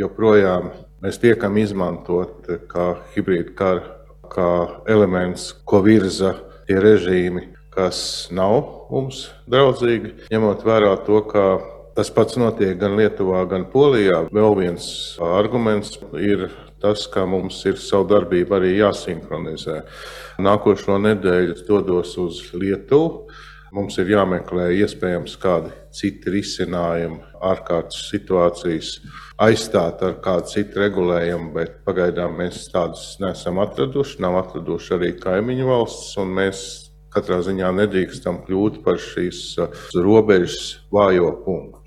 joprojām mēs tiekam izmantot kā hibrīda kara, kā elements, ko virza tie režīmi, kas nav mums draudzīgi, ņemot vērā to, ka tas pats notiek gan Lietuvā, gan Polijā. Vēl viens arguments ir tas, ka mums ir savu darbību arī jāsinhronizē. Nākošo nedēļu dodos uz Lietuvu. Mums ir jāmeklē iespējams kādi citi risinājumi, ārkārtas situācijas aizstāt ar kādu citu regulējumu, bet pagaidām mēs tādus neesam atraduši. Nav atraduši arī kaimiņu valsts, un mēs katrā ziņā nedrīkstam kļūt par šīs robežas vājo punktu.